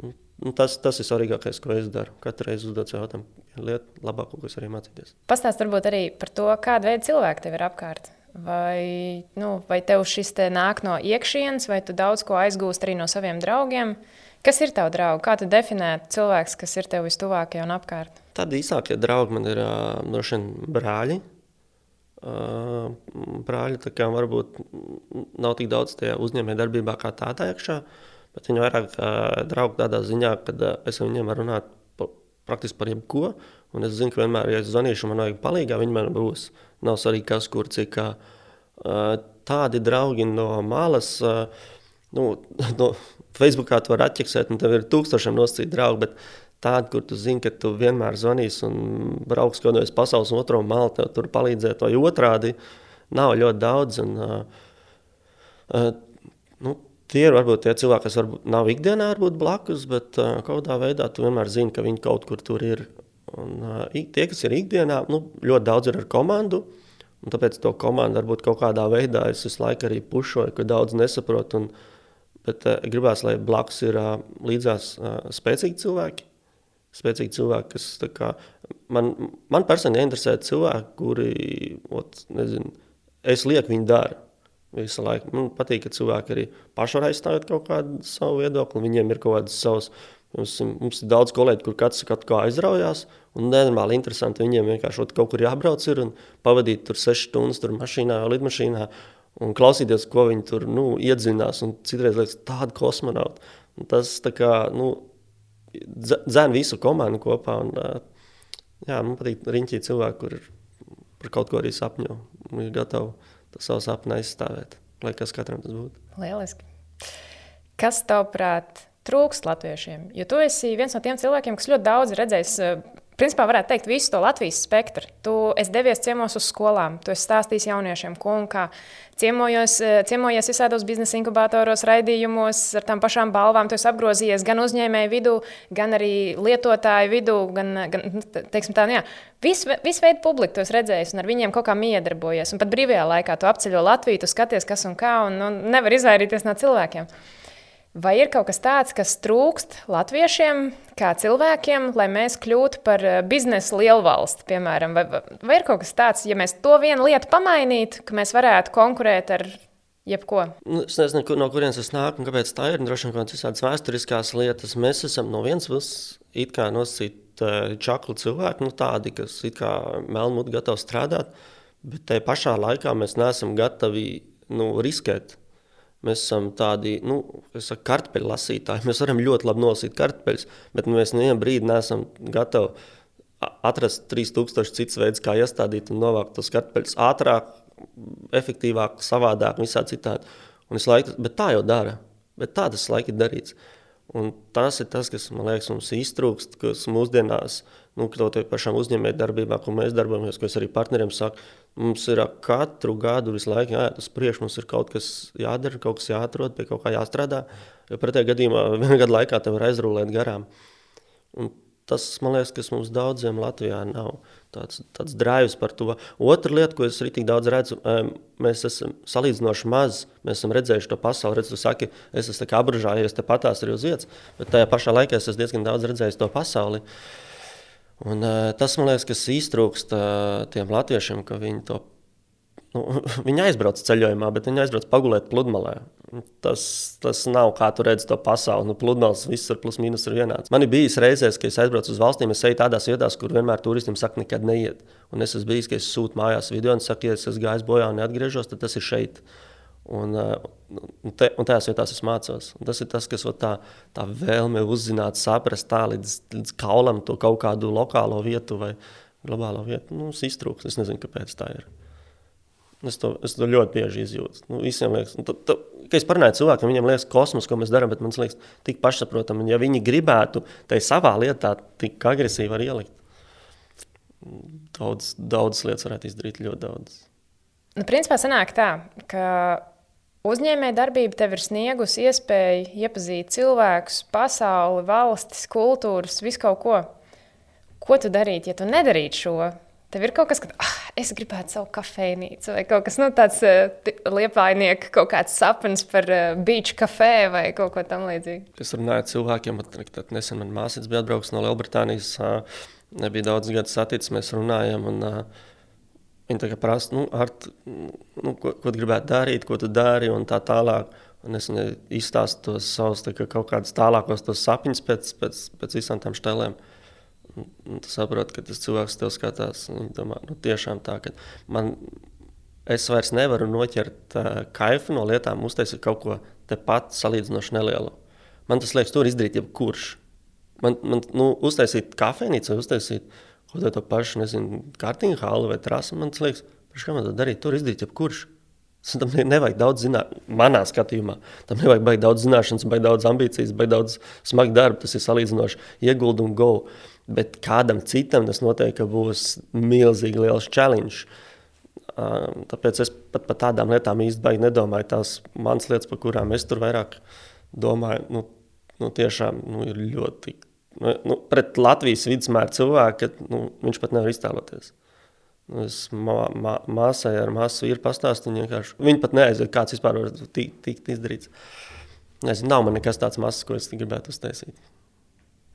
nu, nu, tas, tas ir svarīgākais, ko es daru. Katru reizi uzdot jautājumu, lietu labāko, ko es arī mācīties. Pastāst varbūt arī par to, kāda veida cilvēki tev ir apkārt. Vai, nu, vai tev šis te nāk no iekšienes, vai tu daudz ko aizgūsti arī no saviem draugiem? Kas ir tavs draugs? Kā tu definē cilvēks, kas ir tev vistuvākie un apkārt? Tādi īsākie draugi man ir droši vien brāļi, brāļi varbūt nav tik daudz tajā uzņēmējdarbībā kā tādā iekšā, bet viņi vairāk draugi tādā ziņā, ka es ar viņiem varu runāt par, praktiski par jebko. Un es zinu, ka vienmēr, ja es zvanīšu, man vajag palīdzību, viņi man būs. Nav svarīgi, kas kur cik. Tādi draugi no malas, nu, no Facebookā tu vari atķeksēt, un tev ir tūkstošiem nosacīti draugi. Bet tāda, kur tu zini, ka tu vienmēr zvanīsi un brauks kaut kādā pasaules otro malu, tev tur palīdzēt, vai otrādi nav ļoti daudz. Un, uh, uh, nu, tie ir varbūt tie cilvēki, kas varbūt nav ikdienā varbūt blakus, bet uh, kaut kādā veidā tu vienmēr zini, ka viņi kaut kur tur ir. Un, uh, tie, kas ir ikdienā, nu, ļoti daudz ir ar komandu. Un tāpēc to komandu varbūt kaut kādā veidā es visu laiku arī pušoju, ka daudz nesaprotu. Un, bet uh, gribās, lai blakus ir uh, līdzās uh, spēcīgi cilvēki, spēcīgi cilvēki, kas kā, man, man personīgi interesē cilvēki, kuri, ot, nezinu, es lieku viņi dara. Visu laiku. Man patīk, ka cilvēki arī paši var aizstāvēt kaut kādu savu viedokli. Viņiem ir kaut kādas savas, mums, mums ir daudz kolēģi, kur katrs kaut kā aizraujās. Un nenormāli interesanti viņiem vienkārši kaut kur jābrauc ir un pavadīt tur sešas stundas tur mašīnā vai lidmašīnā. Un klausīties, ko viņi tur nu, iedzinās. Citreiz liekas, tāda kosmonauta. Tas tā kā, nu, dzēn visu komandu kopā. Un, jā, man patīk riņķī cilvēki, kur par kaut ko arī sapņo. Ir gatavi to savu sapni aizstāvēt, lai kas katram tas būtu. Lieliski. Kas tavuprāt trūkst latviešiem? Jo tu esi viens no tiem cilvēkiem, kas ļoti daudz redzējis principā varētu teikt, visu to Latvijas spektru. Tu esi devies ciemos uz skolām, tu esi stāstījis jauniešiem, ko un kā. Ciemojos, eh, ciemojies visādos biznesa inkubatoros, raidījumos ar tām pašām balvām. Tu esi apgrozījies gan uzņēmēju vidū, gan arī lietotāju vidū. Gan, gan, nu, teiksim, tā, nu jā, visu, visu veidu publiku tu esi redzējis un ar viņiem kaut kā miedarbojies. Un pat brīvajā laikā tu apceļo Latviju, tu skaties, kas un kā, un, un nevar izvairīties no cilvēkiem. Vai ir kaut kas tāds, kas trūkst latviešiem, kā cilvēkiem, lai mēs kļūtu par eh, biznesa lielvalsti, piemēram? Vai, vai ir kaut kas tāds, ja mēs to vienu lietu pamainītu, ka mēs varētu konkurēt ar jebko? Nu, es nezinu, kur, no kurienes tas nāk un kāpēc tā ir. Droši vien kaut kādas visādas vēsturiskās lietas. Mēs esam no vienas puses it kā nosacīti eh, čakli cilvēki, nu, tādi, kas it kā melnmut gatavi strādāt, bet tajā pašā laikā mēs neesam gatavi nu, riskēt Mēs esam tādi nu, saku, kartupeļu lasītāji. Mēs varam ļoti labi nolasīt kartupeļus, bet mēs nevienu brīdi neesam gatavi atrast 3000 citus veidus, kā iestādīt un novākt tos kartupeļus ātrāk, efektīvāk, savādāk, visā citādi. Un es laiku, bet tā jau dara. Bet tā tas laika ir darīts. Un tas ir tas, kas man liekas, mums iztrūkst, kas mūsdienās, nu, kaut kādā pašā uzņēmējdarbībā, ko mēs darbojamies, ko es arī partneriem saku, mums ir katru gadu visu laiku jāiet uz priekšu, mums ir kaut kas jādara, kaut kas jāatrod, pie kaut kā jāstrādā. Jo pretējā gadījumā vienā gada laikā te var aizrūlēt garām. Un tas, man liekas, kas mums daudziem Latvijā nav tāds, tāds drives par to. Otra lieta, ko es arī tik daudz redzu, mēs esam salīdzinoši maz. Mēs esam redzējuši to pasauli. Redz, tu saki, es esmu apgrūžājies te patās arī uz vietas, bet tajā pašā laikā es esmu diezgan daudz redzējis to pasauli. Un, tas man liekas, kas iztrūkst tiem latviešiem, ka viņi to nu, viņi aizbrauc ceļojumā, bet viņi aizbrauc pagulēt pludmalē. Tas, tas nav kā tu redzi to pasauli. Nu, pludmales viss ir plus mīnus ir vienāds. Man ir bijis reizes, kad es aizbraucu uz valstīm, es eju tādās vietās, kur vienmēr turistiem saka, nekad neiet. Un es esmu bijis, ka es sūtu mājās video un saku, ja es esmu gājis bojā un neatgriežos, tad tas ir šeit. Un, un, te, un tajās vietās es mācos. Un tas ir tas, kas tā, tā vēlme uzzināt, saprast tā līdz, līdz kaulam to kaut kādu lokālo vietu vai globālo vietu. Nu, iztrūks. Es nezinu, kāpēc tā ir. Es to, es to ļoti bieži izjūtu. Nu, liekas, tu, tu, kad es parunāju cilvēkiem, viņiem liekas, kosmos, ko mēs darām, bet man liekas, tik pašsaprotami. Ja viņi gribētu tai savā lietā tik agresīvi var ielikt, daudz, daudz lietas varētu izdarīt ļoti daudz. Nu, principā sanāk tā, ka uzņēmēja darbība tev ir sniegusi iespēju iepazīt cilvēkus, pasauli, valstis, kultūras, visu kaut ko. Ko tu darītu, ja tu nedarītu šo? Tev ir kaut kas, ka ah, es gribētu savu kafejnīcu, vai kaut kas nu, tāds uh, liepainieks, kaut kāds sapnis par uh, beach kafē vai kaut ko tamlīdzīgu. Es runāju ar cilvēkiem, tad nesen man māsīca bija atbraukusi no Lielbritānijas. Uh, nebija daudz gadu saticis, mēs runājam. Un, uh, Tā kā prasa, nu, Art, nu, ko, ko tu gribētu darīt, ko tu dari un tā tālāk. Un es viņai izstāstu tos savus kā, kaut kādus tālākos sapņus pēc, pēc, pēc visām tām Un tu saproti, ka tas cilvēks tev skatās. Viņš domā, nu, tiešām tā, ka man, es vairs nevaru noķert uh, kaifu no lietām, uztaisīt kaut ko tepat salīdzinoši nelielu. Man tas liekas, tur izdarīt jebkurš. Man, man nu, uztaisīt kafejnīcu, uztaisīt kaut ko tādu pašu, nezinu, kārtīgu hālu vai trasu. Man liekas, kā man to darīt, tur izdarīt jebkurš. Tam nevajag daudz zināt, manā skatījumā. Tam nevajag baigt daudz zināšanas, baigt daudz ambīcijas, baigt daudz smagu darbu. Tas ir salīdzinoši ieguldījums, go. Bet kādam citam tas noteikti būs milzīgi liels challenge. Tāpēc es pat par tādām lietām īstenībā nedomāju. Tās manas lietas, par kurām es tur vairāk domāju, nu, nu, tiešām nu, ir ļoti. Nu, nu pret Latvijas vidusmēra cilvēku nu, viņš pat nevar iztēloties. Nu, es mā, mā, māsai ar māsu ir pastāstīju, viņa, viņa pat neaizsaka, kāds vispār var tikt, tikt izdarīts. Nezinu, nav man nekas tāds mazs, ko es gribētu uztaisīt.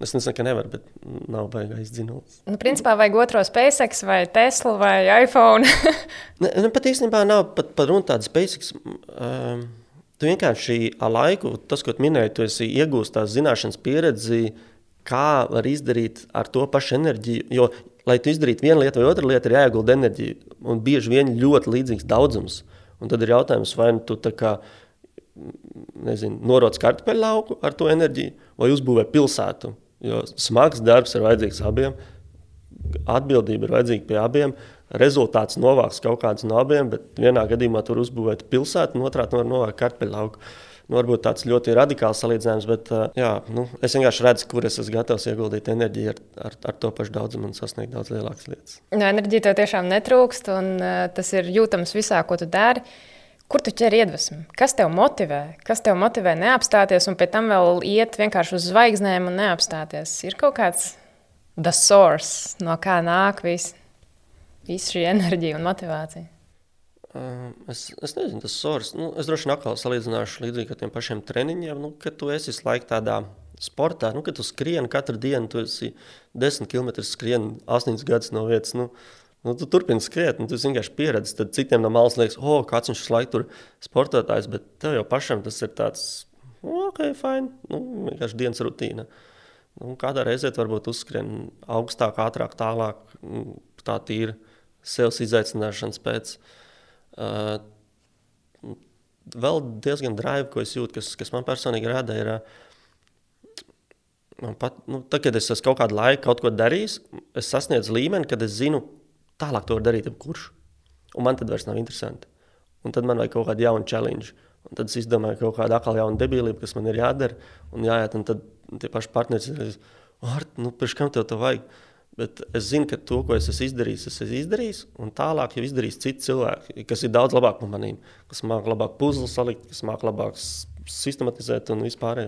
Es nesaku, ka nevar, bet nav baigais dzinots. Nu, principā vajag otro SpaceX vai Tesla vai iPhone. ne, ne, pat īstenībā nav pat, pat runa tāda SpaceX. Um, tu vienkārši ar laiku, tas, ko minēji, tu esi iegūst tās zināšanas pieredzi, kā var izdarīt ar to pašu enerģiju. Jo, lai tu izdarītu vienu lietu vai otru lietu, ir jāiegulda enerģija. Un bieži vien ļoti līdzīgs daudzums. Un tad ir jautājums, vai nu tu tā kā nezinu, noroc kartupeļu lauku ar to enerģiju, vai uzbūvē pilsētu Jo smags darbs ir vajadzīgs abiem, atbildība ir vajadzīga pie abiem. Rezultāts novāks kaut kāds no abiem, bet vienā gadījumā tur uzbūvēt pilsētu, un otrā tur novākt kartupeļu Nu, varbūt tāds ļoti radikāls salīdzinājums, bet jā, nu, es vienkārši redzu, kur es esmu gatavs ieguldīt enerģiju ar, ar, ar to pašu daudzumu un sasniegt daudz lielākas lietas. No, nu, enerģija tev tiešām netrūkst, un tas ir jūtams visā, ko tu dari. Kur tu ķer iedvesmu? Kas tev motivē? Kas tev motivē neapstāties un pēc tam vēl iet vienkārši uz zvaigznēm un neapstāties? Ir kaut kāds the source, no kā nāk viss vis šī enerģija un motivācija. Es, es nezinu, tas solis. Nu, es droši vien atkal salīdzināšu līdzīgi ar tiem pašiem treniņiem. Nu, kad tu esi laikā tādā sportā, nu, kad tu skrieni katru dienu, tu esi 10 km skrieni 8 gadus no vietas. Nu, Nu, tu turpini skriet, un tu vienkārši pieredzi. Tad citiem no malas liekas, oh, kāds viņš laiku tur sportotājs, bet tev jau pašam tas ir tāds, ok, fine, nu, vienkārši dienas rutīna. Nu, kādā reizē varbūt uzskrien augstāk, ātrāk, tālāk, nu, tā tīra sevis izaicināšanas pēc. Uh, vēl diezgan drive, ko es jūtu, kas, kas man personīgi rada, ir. Uh, pat, nu, tad, kad es esmu kaut kādu laiku kaut ko darījis, es sasniedzu līmeni, kad es zinu, tālāk to var darīt jebkurš. Un man tad vairs nav interesanti. Un tad man vajag kaut kādu jaunu challenge. Un tad es izdomāju kaut kādu atkal jaunu debilību, kas man ir jādara. Un jāiet, un tad tie paši partneri ir, nu, pirms kam tev to vajag? Bet es zinu, ka to, ko es esmu izdarījis, es esmu izdarījis, un tālāk jau izdarīs citi cilvēki, kas ir daudz labāk par maniem, kas māca labāk puzli salikt, kas māca labāk sistematizēt un vispār.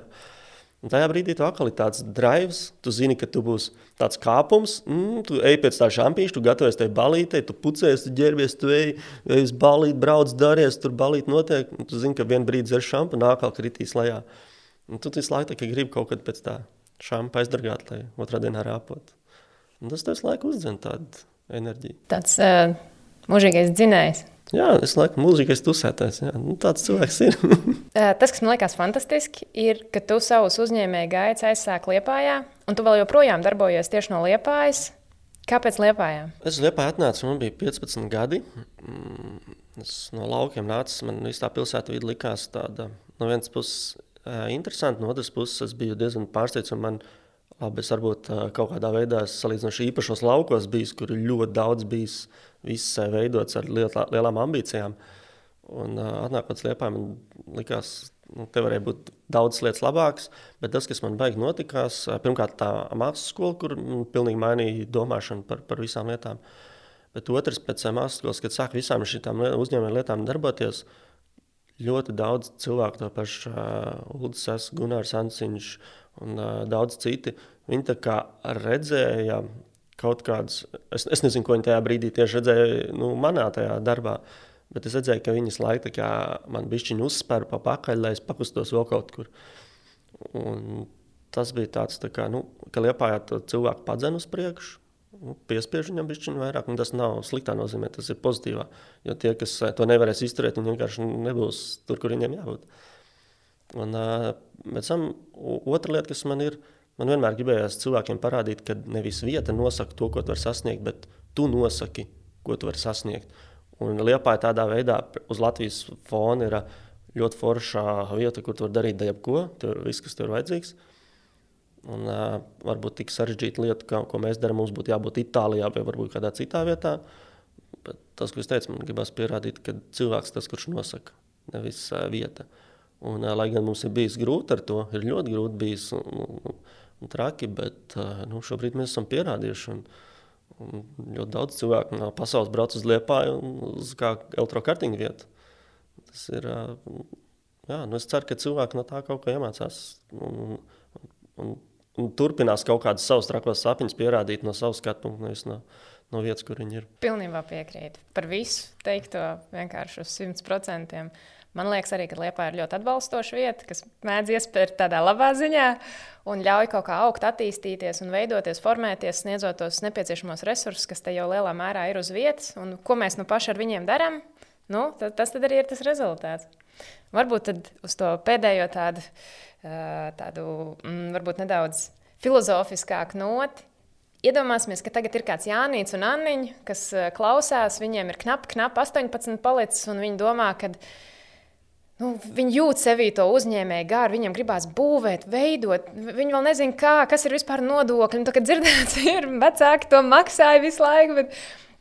Un tajā brīdī tu atkal ir tāds drives, tu zini, ka tu būsi tāds kāpums, mm, tu ej pēc tā šampīša, tu gatavojies tai balītei, tu pucējies, tu ģērbies, tu ej, ej uz balīti, brauc, daries, tur balīti notiek, un tu zini, ka vien brīdi dzer šampu, nākal kritīs lejā. Un tu visu laiku gribi kaut kad pēc tā šampa aizdargāt, lai otrā dienā rāpot. Un tas tev laiku uzdzen tādu enerģiju. Tāds uh, mūžīgais dzinējs. Jā, es laikam mūžīgais tusētājs. Jā. Nu, tāds cilvēks ir. Tas, kas man liekas fantastiski, ir, ka tu savus uzņēmēju gaitas aizsāki Liepājā, un tu vēl joprojām darbojies tieši no Liepājas. Kāpēc Liepājā? Es Liepājā atnācu, man bija 15 gadi. Mm, es no laukiem nācu, man viss tā pilsēta vidi likās tāda no vienas puses interesanta, no otras puses es biju diezgan pārsteigts. Man, labi, es varbūt kaut kādā veidā salīdzinoši īpašos laukos bijis, kur ļoti daudz bijis viss veidots ar lielā, lielām ambīcijām. Un atnākot sliepā, man likās, nu, te varēja būt daudz lietas labākas, bet tas, kas man baigi notikās, pirmkārt tā mākslas skola, kur pilnīgi mainīja domāšanu par, par visām lietām. Bet otrs, pēc mākslas skolas, kad sāk visām šīm uzņēmēju lietām darboties, ļoti daudz cilvēku, to pašu uh, Ulrichs, Gunārs Ansiņš un uh, daudz citi, viņi tā kā redzēja kaut kādas, es, es nezinu, ko viņi tajā brīdī tieši redzēja nu, manā tajā darbā. Bet es redzēju, ka viņas laika man bišķiņu uzspēra pa pakaļ, lai es pakustos vēl kaut kur. Un tas bija tāds, tā kā, nu, ka liepājā cilvēku padzen uz priekšu. Nu, piespiež viņam bišķiņu vairāk, un tas nav sliktā nozīmē, tas ir pozitīvā. Jo tie, kas to nevarēs izturēt, viņi vienkārši nebūs tur, kur viņiem jābūt. Un, bet tam otra lieta, kas man ir, ir Man vienmēr gribējās cilvēkiem parādīt, ka nevis vieta nosaka to, ko tu vari sasniegt, bet tu nosaki, ko tu vari sasniegt. Un Liepā tādā veidā uz Latvijas fona ir ļoti forša vieta, kur tu vari darīt jebko, tur viss, kas tev ir vajadzīgs. Un, uh, varbūt tik sarežģīta lieta, kā, ko mēs darām, mums būtu jābūt Itālijā vai varbūt kādā citā vietā. Bet tas, ko es teicu, man gribās pierādīt, ka cilvēks tas, kurš nosaka, nevis uh, vieta. Un, uh, lai gan mums ir bijis grūti ar to, ir ļoti grūti bijis. Un, un, un traki, bet nu, šobrīd mēs esam pierādījuši. Un, un ļoti daudz cilvēku no pasaules brauc uz Liepāju uz kā elektrokartiņu vietu. Tas ir, jā, nu es ceru, ka cilvēki no tā kaut ko iemācās. Un, un, un turpinās kaut kādus savus trakos sapņus pierādīt no savas skatu punkta, nevis no, no vietas, kur viņi ir. Pilnībā piekrītu. Par visu teikto vienkārši uz simt procentiem. Man liekas, arī Liepa ir ļoti atbalstoša vieta, kas mēdz iespērt tādā labā ziņā un ļauj kaut kā augt, attīstīties un veidoties, formēties, sniedzot tos nepieciešamos resursus, kas te jau lielā mērā ir uz vietas. Un ko mēs nu paši ar viņiem darām, nu, tad, tas tad arī ir tas rezultāts. Varbūt uz to pēdējo tādu, tādu mm, varbūt nedaudz filozofiskāku noti. Iedomāsimies, ka tagad ir kāds Jānis un Anniņš, kas klausās, viņiem ir knapi, knapi 18 palicis, un viņi domā, ka viņi Nu, viņi jūt sevī to uzņēmēju garu, viņiem gribās būvēt, veidot. Viņi vēl nezina, kā, kas ir vispār nodokļi. Nu, kad dzirdēts, ir vecāki to maksāja visu laiku. Bet,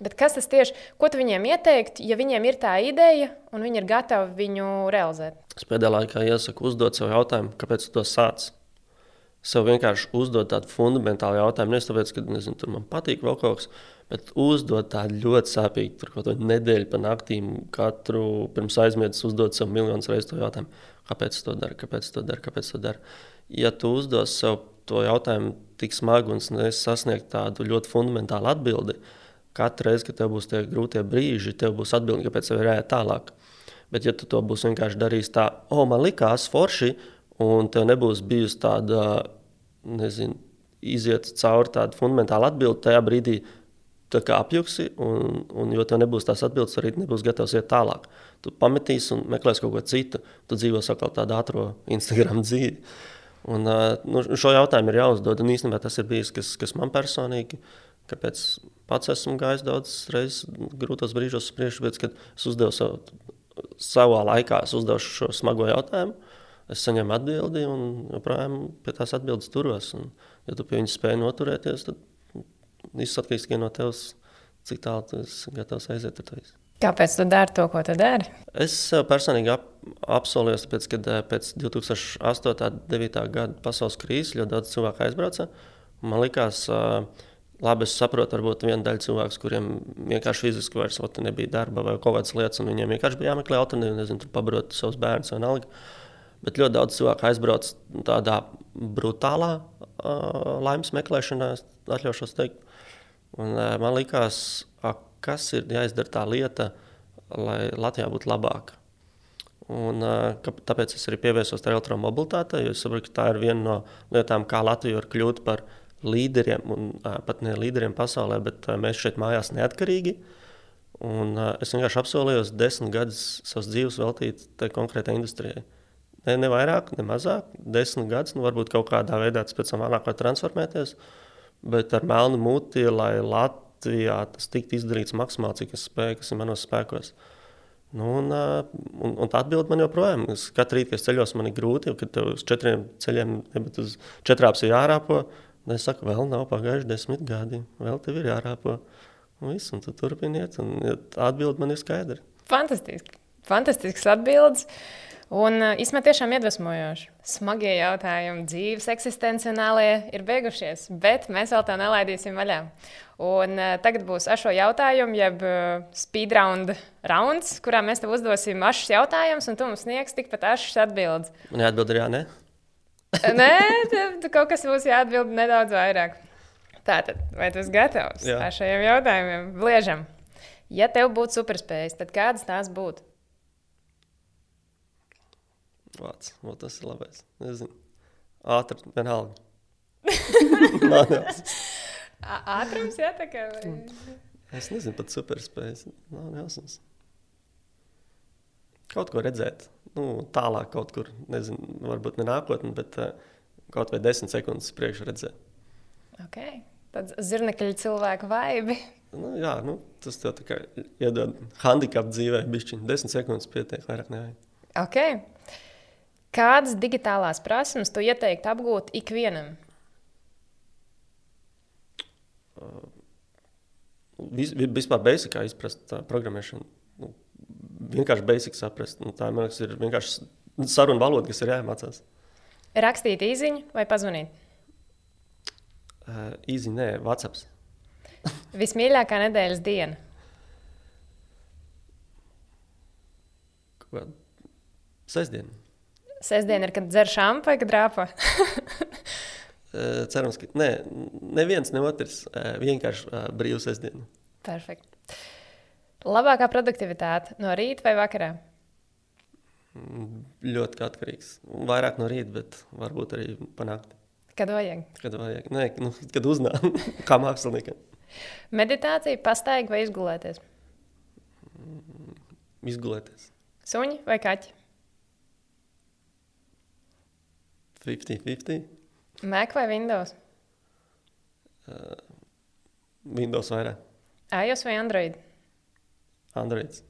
bet kas tas tieši, ko tu viņiem ieteikt, ja viņiem ir tā ideja un viņi ir gatavi viņu realizēt? Es pēdējā laikā iesaku uzdot sev jautājumu, kāpēc tu to sāc. Sev vienkārši uzdot tādu fundamentālu jautājumu, nevis tāpēc, ka nezinu, man patīk vēl kaut kas Bet uzdot tādu ļoti sāpīgu, tur kaut kādu nedēļu pa naktīm, katru pirms aizmiegas uzdot sev miljonus reizes to jautājumu, kāpēc to dara, kāpēc to dara, kāpēc to dara. Ja tu uzdos sev to jautājumu tik smagi un sasniegt tādu ļoti fundamentālu atbildi, katru reizi, kad tev būs tie grūtie brīži, tev būs atbildi, kāpēc tev ir jāiet tālāk. Bet, ja tu to būsi vienkārši darījis tā, o, oh, man likās forši, un tev nebūs bijusi tāda, nezinu, iziet cauri tādu fundamentālu atbildi, tajā brīdī apjuksi, un, un jo tev nebūs tās atbildes, arī nebūs gatavs iet tālāk. Tu pametīsi un meklēsi kaut ko citu. Tu dzīvo atkal tādu ātrā Instagram dzīvi. Un, nu, šo jautājumu ir jāuzdod. Un īstenībā tas ir bijis kas, kas man personīgi, kāpēc pats esmu gājis daudzas reizes grūtos brīžos, priekšu, kad es uzdevu savu, savā laikā, es uzdevu šo smago jautājumu. Es saņemu atbildi un joprojām pie tās atbildes turos. Un, ja tu pie viņas spēj noturēties, tad viss atkarīgs no tevis, cik tālu tu esi gatavs aiziet ar to. Kāpēc tu dari to, ko tu dari? Es sev personīgi ap, apsolījos, tāpēc, eh, pēc 2008. un 2009. gada pasaules krīzes ļoti daudz cilvēku aizbrauca. Man liekas, uh, labi, es saprotu, varbūt viena daļa cilvēku, kuriem vienkārši fiziski vairs nebija darba vai kaut kādas lietas, un viņiem vienkārši bija jāmeklē alternatīva, nezinu, tur pabarot savus bērnus vai nalga. Bet ļoti daudz cilvēku aizbrauc tādā brutālā uh, laimes meklēšanā, atļaušos teikt. Un, uh, man liekas, kas ir jāizdara tā lieta, lai Latvijā būtu labāka. Un, uh, tāpēc es arī pievērsos elektromobilitātei, jo es saprotu, ka tā ir viena no lietām, kā Latvija var kļūt par līderiem, un uh, pat ne līderiem pasaulē, bet uh, mēs šeit mājās neatkarīgi. Un, uh, es vienkārši apsolījos desmit gadus savas dzīves veltīt tai konkrētai industrijai. Ne, ne vairāk, ne mazāk, desmit gadus. Nu, varbūt kaut kādā veidā tas pēc tam vēlāk var transformēties. Bet ar melnu muti, lai Latvijā tas tiktu izdarīts maksimāli, cik es spēju, kas ir manos spēkos. Nu, un, un, un tā atbilde man joprojām ir. Katru rītu, kad es ceļos, man ir grūti, jo, kad tev uz četriem ceļiem, bet uz četrām ir jārāpo. Es saku, vēl nav pagājuši desmit gadi, vēl tev ir jārāpo. Un viss, un tu turpiniet, un atbilde man ir skaidra. Fantastiski. Fantastisks atbildes. Un īstenībā tiešām iedvesmojoši. Smagie jautājumi, dzīves eksistenciālie ir beigušies, bet mēs vēl tā nelaidīsim vaļā. Un, tagad būs ašo jautājumu, jeb uh, speedround rauns, kurā mēs tev uzdosim ašus jautājumus, un tu mums sniegs tikpat ašas atbildes. Man jāatbild arī jā, ne? Nē, tev kaut kas būs jāatbild nedaudz vairāk. Tātad, vai tu esi gatavs Jā. šiem jautājumiem? Bliežam. Ja tev būtu superspējas, tad kādas tās būtu? Vārds, o, tas ir labais. Nezinu. Ātri, vienalga. Ātrums, jā, tā kā. Vai... es nezinu, pat superspējas. Nav nejausmas. Kaut ko redzēt. Nu, tālāk kaut kur, nezinu, varbūt ne nākotnē, bet uh, kaut vai desmit sekundes priekšā redzēt. Okay. Tāds zirnekļa cilvēku vaibi. Nu, jā, nu, tas tev tā kā iedod handikapu dzīvē, bišķiņ. Desmit sekundes pietiek, vairāk nevajag. Okay. Kādas digitālās prasības tu ieteiktu apgūt ikvienam? Vi- vispār basicā izprast programmēšanu. Nu, vienkārši basic saprast. Nu, tā liekas, ir vienkārši saruna valoda, kas ir jāiemācās. Rakstīt īsiņu vai pazvanīt? Uh, Easy, nē, WhatsApp. Vismīļākā nedēļas diena. Sestdiena. Sestdiena ir, kad dzer šāpu vai kad rāpa. Cerams, ka nē, neviens, ne otrs. Vienkārši brīvs sestdiena. Perfekti. Labākā produktivitāte no rīta vai vakarā? Mm, Ļoti atkarīgs. Vairāk no rīta, bet varbūt arī panākt. Kad vajag? Kad vajag. Nē, nu, kad uznāk, kā māksliniekam. Meditācija, pastaigā vai izgulēties? Izgulēties. Suņi vai kaķi? 50-50. Mac vai Windows? Windows vairāk. iOS vai Android? Androids.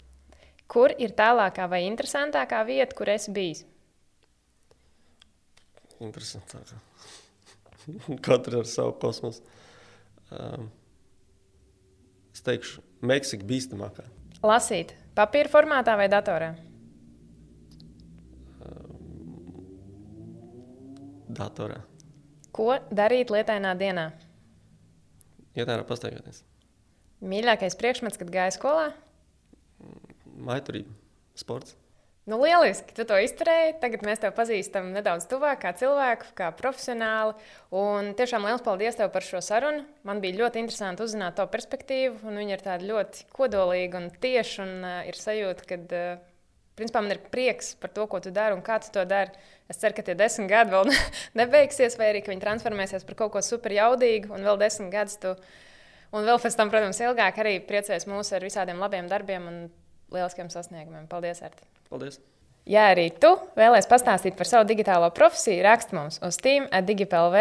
Kur ir tālākā vai interesantākā vieta, kur esi bijis? Interesantāk. Katru ar savu kosmosu. Um, es teikšu, Meksika bīstamākā. Lasīt papīra formātā vai datorā? Datorā. Ko darīt lietainā dienā? Ietērā pastaigāties. Mīļākais priekšmets, kad gāja skolā? Maiturība. Sports. Nu, lieliski, tu to izturēji. Tagad mēs tevi pazīstam nedaudz tuvāk, kā cilvēku, kā profesionāli. Un tiešām liels paldies tev par šo sarunu. Man bija ļoti interesanti uzzināt to perspektīvu, un viņa ir tāda ļoti kodolīga un tieša. Un, uh, ir sajūta, ka uh, principā, man ir prieks par to, ko tu dari un kā tu to dari. Es ceru, ka tie desmit gadi vēl ne- nebeigsies, vai arī ka viņi transformēsies par kaut ko super jaudīgu, un vēl desmit gadus tu. Un vēl pēc tam, protams, ilgāk arī priecēs mūs ar visādiem labiem darbiem un lieliskiem sasniegumiem. Paldies, Arti! Paldies! Ja arī tu vēlēsies pastāstīt par savu digitālo profesiju, raksti mums uz Team atDigipLV.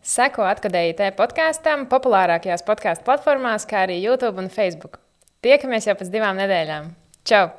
Seko atkadēji te podkāstam, populārākajās podkāstu platformās, kā arī YouTube un Facebook. Tiekamies jau pēc divām nedēļām. Čau!